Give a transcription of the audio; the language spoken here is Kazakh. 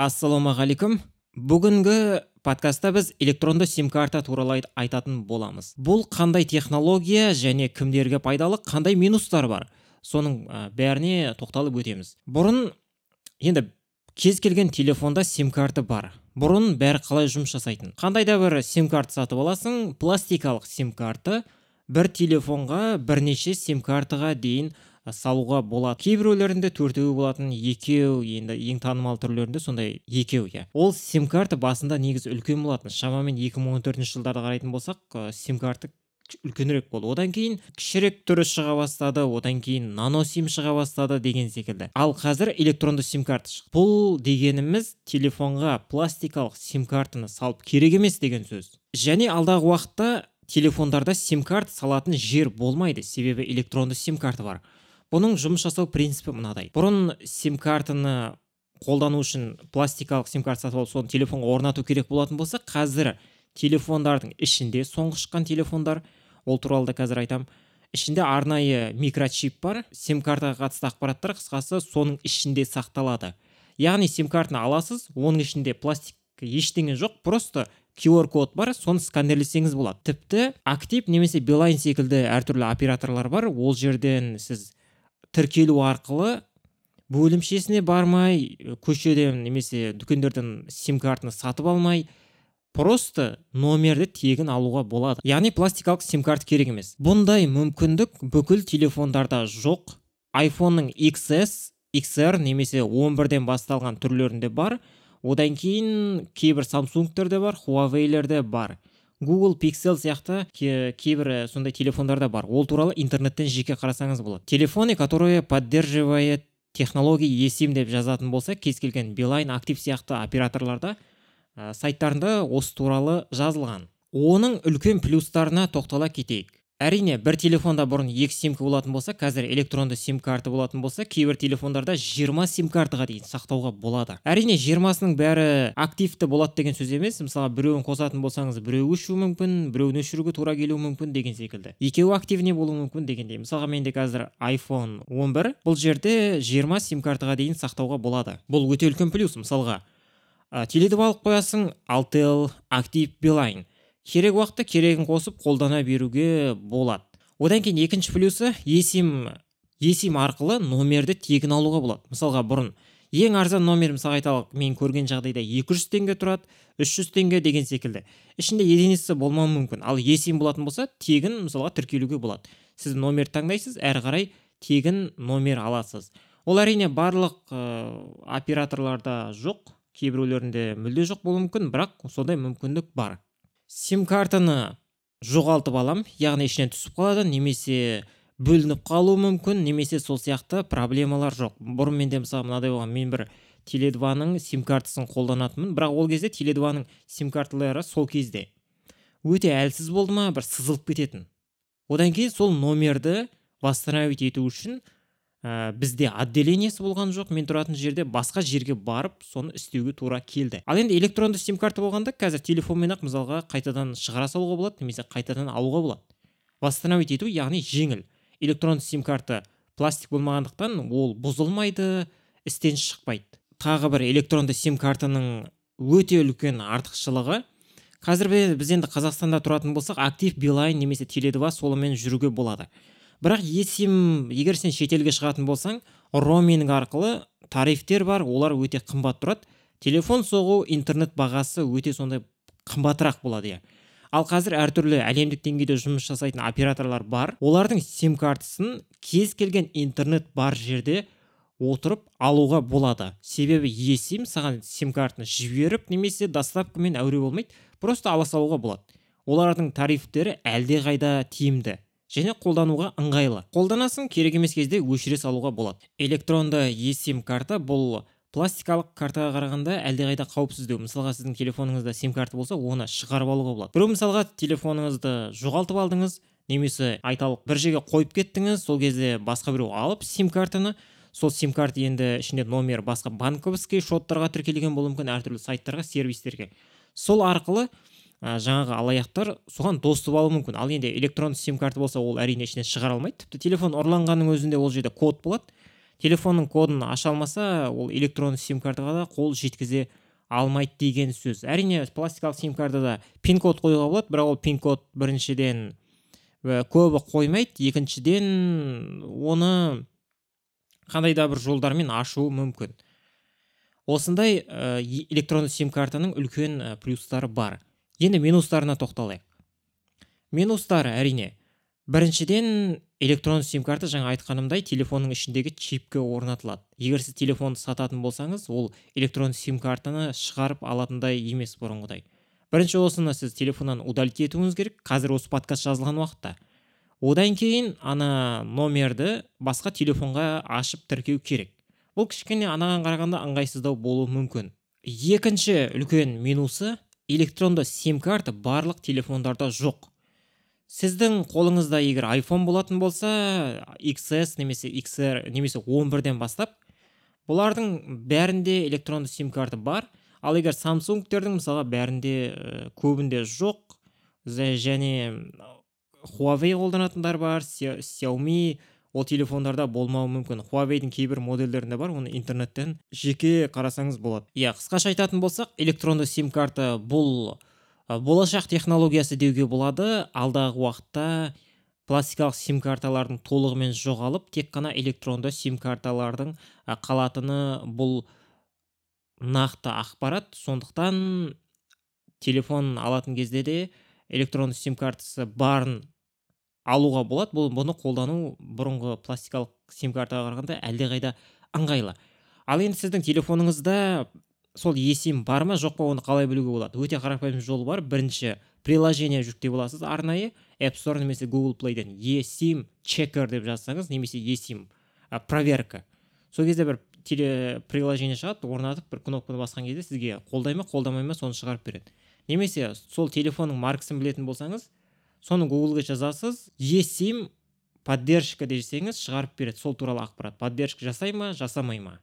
ассалаумағалейкум. Бүгінгі подкастта біз электронды сим карта туралы айтатын боламыз. Бұл қандай технология және кімдерге пайдалы қандай минустар бар? Соның бәріне тоқталып өтеміз. Бұрын енді кез келген телефонда сим карта бар. Бұрын бәрі қалай жұмыс жасайтын? Қандай да бір сим карта сатып аласың пластикалық сим карта бір телефонға бірнеше сим картаға дейін салуға болады. Кейбіреулерінде төртеу болатын екеу енді ең танымал түрлерінде сондай екеу иә. Ол сим карта басында негізі үлкен болатын. Шамамен 2014 жылдарды қарайтын болсақ сим карта үлкенірек болды. Одан кейін кішірек түрі шыға бастады одан кейін нано сим шыға бастады деген секілді. Ал қазір электронды сим карта шықты. Бұл дегеніміз телефонға пластикалық сим картаны салып керек емес деген сөз. Және алдағы уақытта телефондарда сим карта салатын жер болмайды. Себебі электронды сим карта бар. Бұның жұмыс жасау принципі мынадай. Бұрын сим картаны қолдану үшін пластикалық сим карта сатып алып соны телефонға орнату керек болатын болса қазір телефондардың ішінде соңғы шыққан телефондар ол туралы да қазір айтам ішінде арнайы микрочип бар сим картаға қатысты ақпараттар қысқасы соның ішінде сақталады. Яғни сим картаны аласыз оның ішінде пластик ештеңе жоқ просто QR код бар соны сканерлесеңіз болады. Тіпті актив немесе билайн секілді әртүрлі операторлар бар ол жерден сіз тіркелу арқылы бөлімшесіне бармай көшеден немесе дүкендерден сим картаны сатып алмай просто номерді тегін алуға болады. Яғни пластикалық сим карта керек емес. Бұндай мүмкіндік бүкіл телефондарда жоқ. айфонның XS XR немесе 11-ден басталған түрлерінде бар. Одан кейін кейбір самсунгтерде бар хуавейлерде бар. Google pixel сияқты кейбір сондай телефондарда бар. Ол туралы интернеттен жеке қарасаңыз болады. Телефоны которые поддерживает технологии eSIM деп жазатын болса кез келген билайн актив сияқты операторларда ә, сайттарында осы туралы жазылған. Оның үлкен плюстарына тоқтала кетейік. Әрине бір телефонда бұрын екі симка болатын болса қазір электронды сим карта болатын болса кейбір телефондарда 20 сим картаға дейін сақтауға болады. Әрине жиырмасының бәрі активті болады деген сөз емес. Мысалы біреуін қосатын болсаңыз біреуі өшуі мүмкін біреуін өшіруге тура келуі мүмкін деген секілді. Екеуі активный болуы мүмкін дегендей. Мысалға менде қазір iphone 11 бұл жерде 20 сим картаға дейін сақтауға болады. Бұл өте үлкен плюс. Мысалға теледіп алып қоясың алтел актив билайн керек уақытта керегін қосып қолдана беруге болады. Одан кейін екінші плюсы есим есим арқылы номерді тегін алуға болады. Мысалға бұрын ең арзан номер мысалға айталық мен көрген жағдайда 200 теңге тұрады 300 теңге деген секілді. Ішінде единица болмауы мүмкін. Ал есим болатын болса тегін мысалға тіркелуге болады. Сіз номер таңдайсыз әрі қарай тегін номер аласыз. Ол әрине барлық ә, операторларда жоқ кейбіреулерінде мүлде жоқ болуы мүмкін бірақ сондай мүмкіндік бар. Сим картаны жоғалтып алам яғни ішінен түсіп қалады немесе бөлініп қалуы мүмкін немесе сол сияқты проблемалар жоқ. Бұрын менде мысалы мынадай болған мен бір теле ның сим картасын қолданатынмын бірақ ол кезде теле ның сим карталары сол кезде өте әлсіз болды ма бір сызылып кететін. Одан кейін сол номерді восстановить ету үшін ә, бізде отделениесі болған жоқ мен тұратын жерде басқа жерге барып соны істеуге тура келді. Ал енді электронды сим карта болғанда қазір телефонмен ақ мысалға қайтадан шығара салуға болады немесе қайтадан алуға болады. Восстановить ету яғни жеңіл. Электронды сим карта пластик болмағандықтан ол бұзылмайды істен шықпайды. Тағы бір электронды сим картаның өте үлкен артықшылығы. Қазір біз енді қазақстанда тұратын болсақ актив билайн немесе теле два солымен жүруге болады. Бірақ есім егер сен шетелге шығатын болсаң роуминг арқылы тарифтер бар олар өте қымбат тұрады. Телефон соғу интернет бағасы өте сондай қымбатырақ болады иә. Ал қазір әртүрлі әлемдік деңгейде жұмыс жасайтын операторлар бар. Олардың сим картасын кез келген интернет бар жерде отырып алуға болады. Себебі есим саған сим картаны жіберіп немесе доставкамен әуре болмайды просто ала салуға болады. Олардың тарифтері әлдеқайда тиімді. Және қолдануға ыңғайлы. Қолданасың керек емес кезде өшіре салуға болады. Электронды есим карта бұл пластикалық картаға қарағанда әлдеқайда қауіпсіздеу мысалға сіздің телефоныңызда сим карта болса оны шығарып алуға болады. Біреу мысалға телефоныңызды жоғалтып алдыңыз немесе айталық бір жерге қойып кеттіңіз сол кезде басқа біреу алып сим картаны. Сол сим карта енді ішінде номер басқа банковский шоттарға тіркелген болуы мүмкін әртүрлі сайттарға сервистерге. Сол арқылы ә, жаңағы алаяқтар соған доступ алуы мүмкін. Ал енді электронды сим карта болса ол әрине ішінен шығара алмайды. Тіпті телефон ұрланғанның өзінде ол жерде код болады. Телефонның кодын аша алмаса ол электронды сим картаға да қол жеткізе алмайды деген сөз. Әрине пластикалық сим картада пин код қоюға болады бірақ ол пин код біріншіден көбі қоймайды. Екіншіден оны қандай да бір жолдармен ашу мүмкін. Осындай ә, электронды сим картаның үлкен ә, плюстары бар. Енді минустарына тоқталайық. Минустары әрине. Біріншіден электронды сим карта жаңа айтқанымдай телефонның ішіндегі чипке орнатылады. Егер сіз телефонды сататын болсаңыз ол электронды сим картаны шығарып алатындай емес бұрынғыдай. Бірінші осыны сіз телефоннан удалить етуіңіз керек. Қазір осы подкаст жазылған уақытта. Одан кейін ана номерді басқа телефонға ашып тіркеу керек. Бұл кішкене анаған қарағанда ыңғайсыздау болуы мүмкін. Екінші үлкен минусы электронды сим карта барлық телефондарда жоқ. Сіздің қолыңызда егер iphone болатын болса xs немесе xr немесе 11-ден бастап бұлардың бәрінде электронды сим карта бар. Ал егер самсунгтердің мысалға бәрінде көбінде жоқ және huawei қолданатындар бар xiaomi ол телефондарда болмауы мүмкін. Huaweiдің кейбір модельдерінде бар оны интернеттен жеке қарасаңыз болады. Иә қысқаша айтатын болсақ электронды сим карта бұл болашақ технологиясы деуге болады. Алдағы уақытта пластикалық сим карталардың толығымен жоғалып тек қана электронды сим карталардың қалатыны бұл нақты ақпарат. Сондықтан телефон алатын кезде де электронды сим картасы барын алуға болады. Бұл бұны қолдану бұрынғы пластикалық сим картаға қарағанда әлдеқайда ыңғайлы. Ал енді сіздің телефоныңызда сол есим бар ма? Жоқ па оны қалай білуге болады? Өте қарапайым жол бар. Бірінші приложение жүктеп аласыз. Арнайы app store немесе google playден. Есим чекер деп жазсаңыз немесе есим проверка. Сол кезде бір теле приложение шығады орнатып бір кнопканы басқан кезде сізге қолдай ма қолдамай ма соны шығарып береді. Немесе сол телефонның маркасын білетін болсаңыз соны гуглға жазасыз есим поддержка десеңіз шығарып береді. Сол туралы ақпарат. Поддержка жасай ма жасамай ма?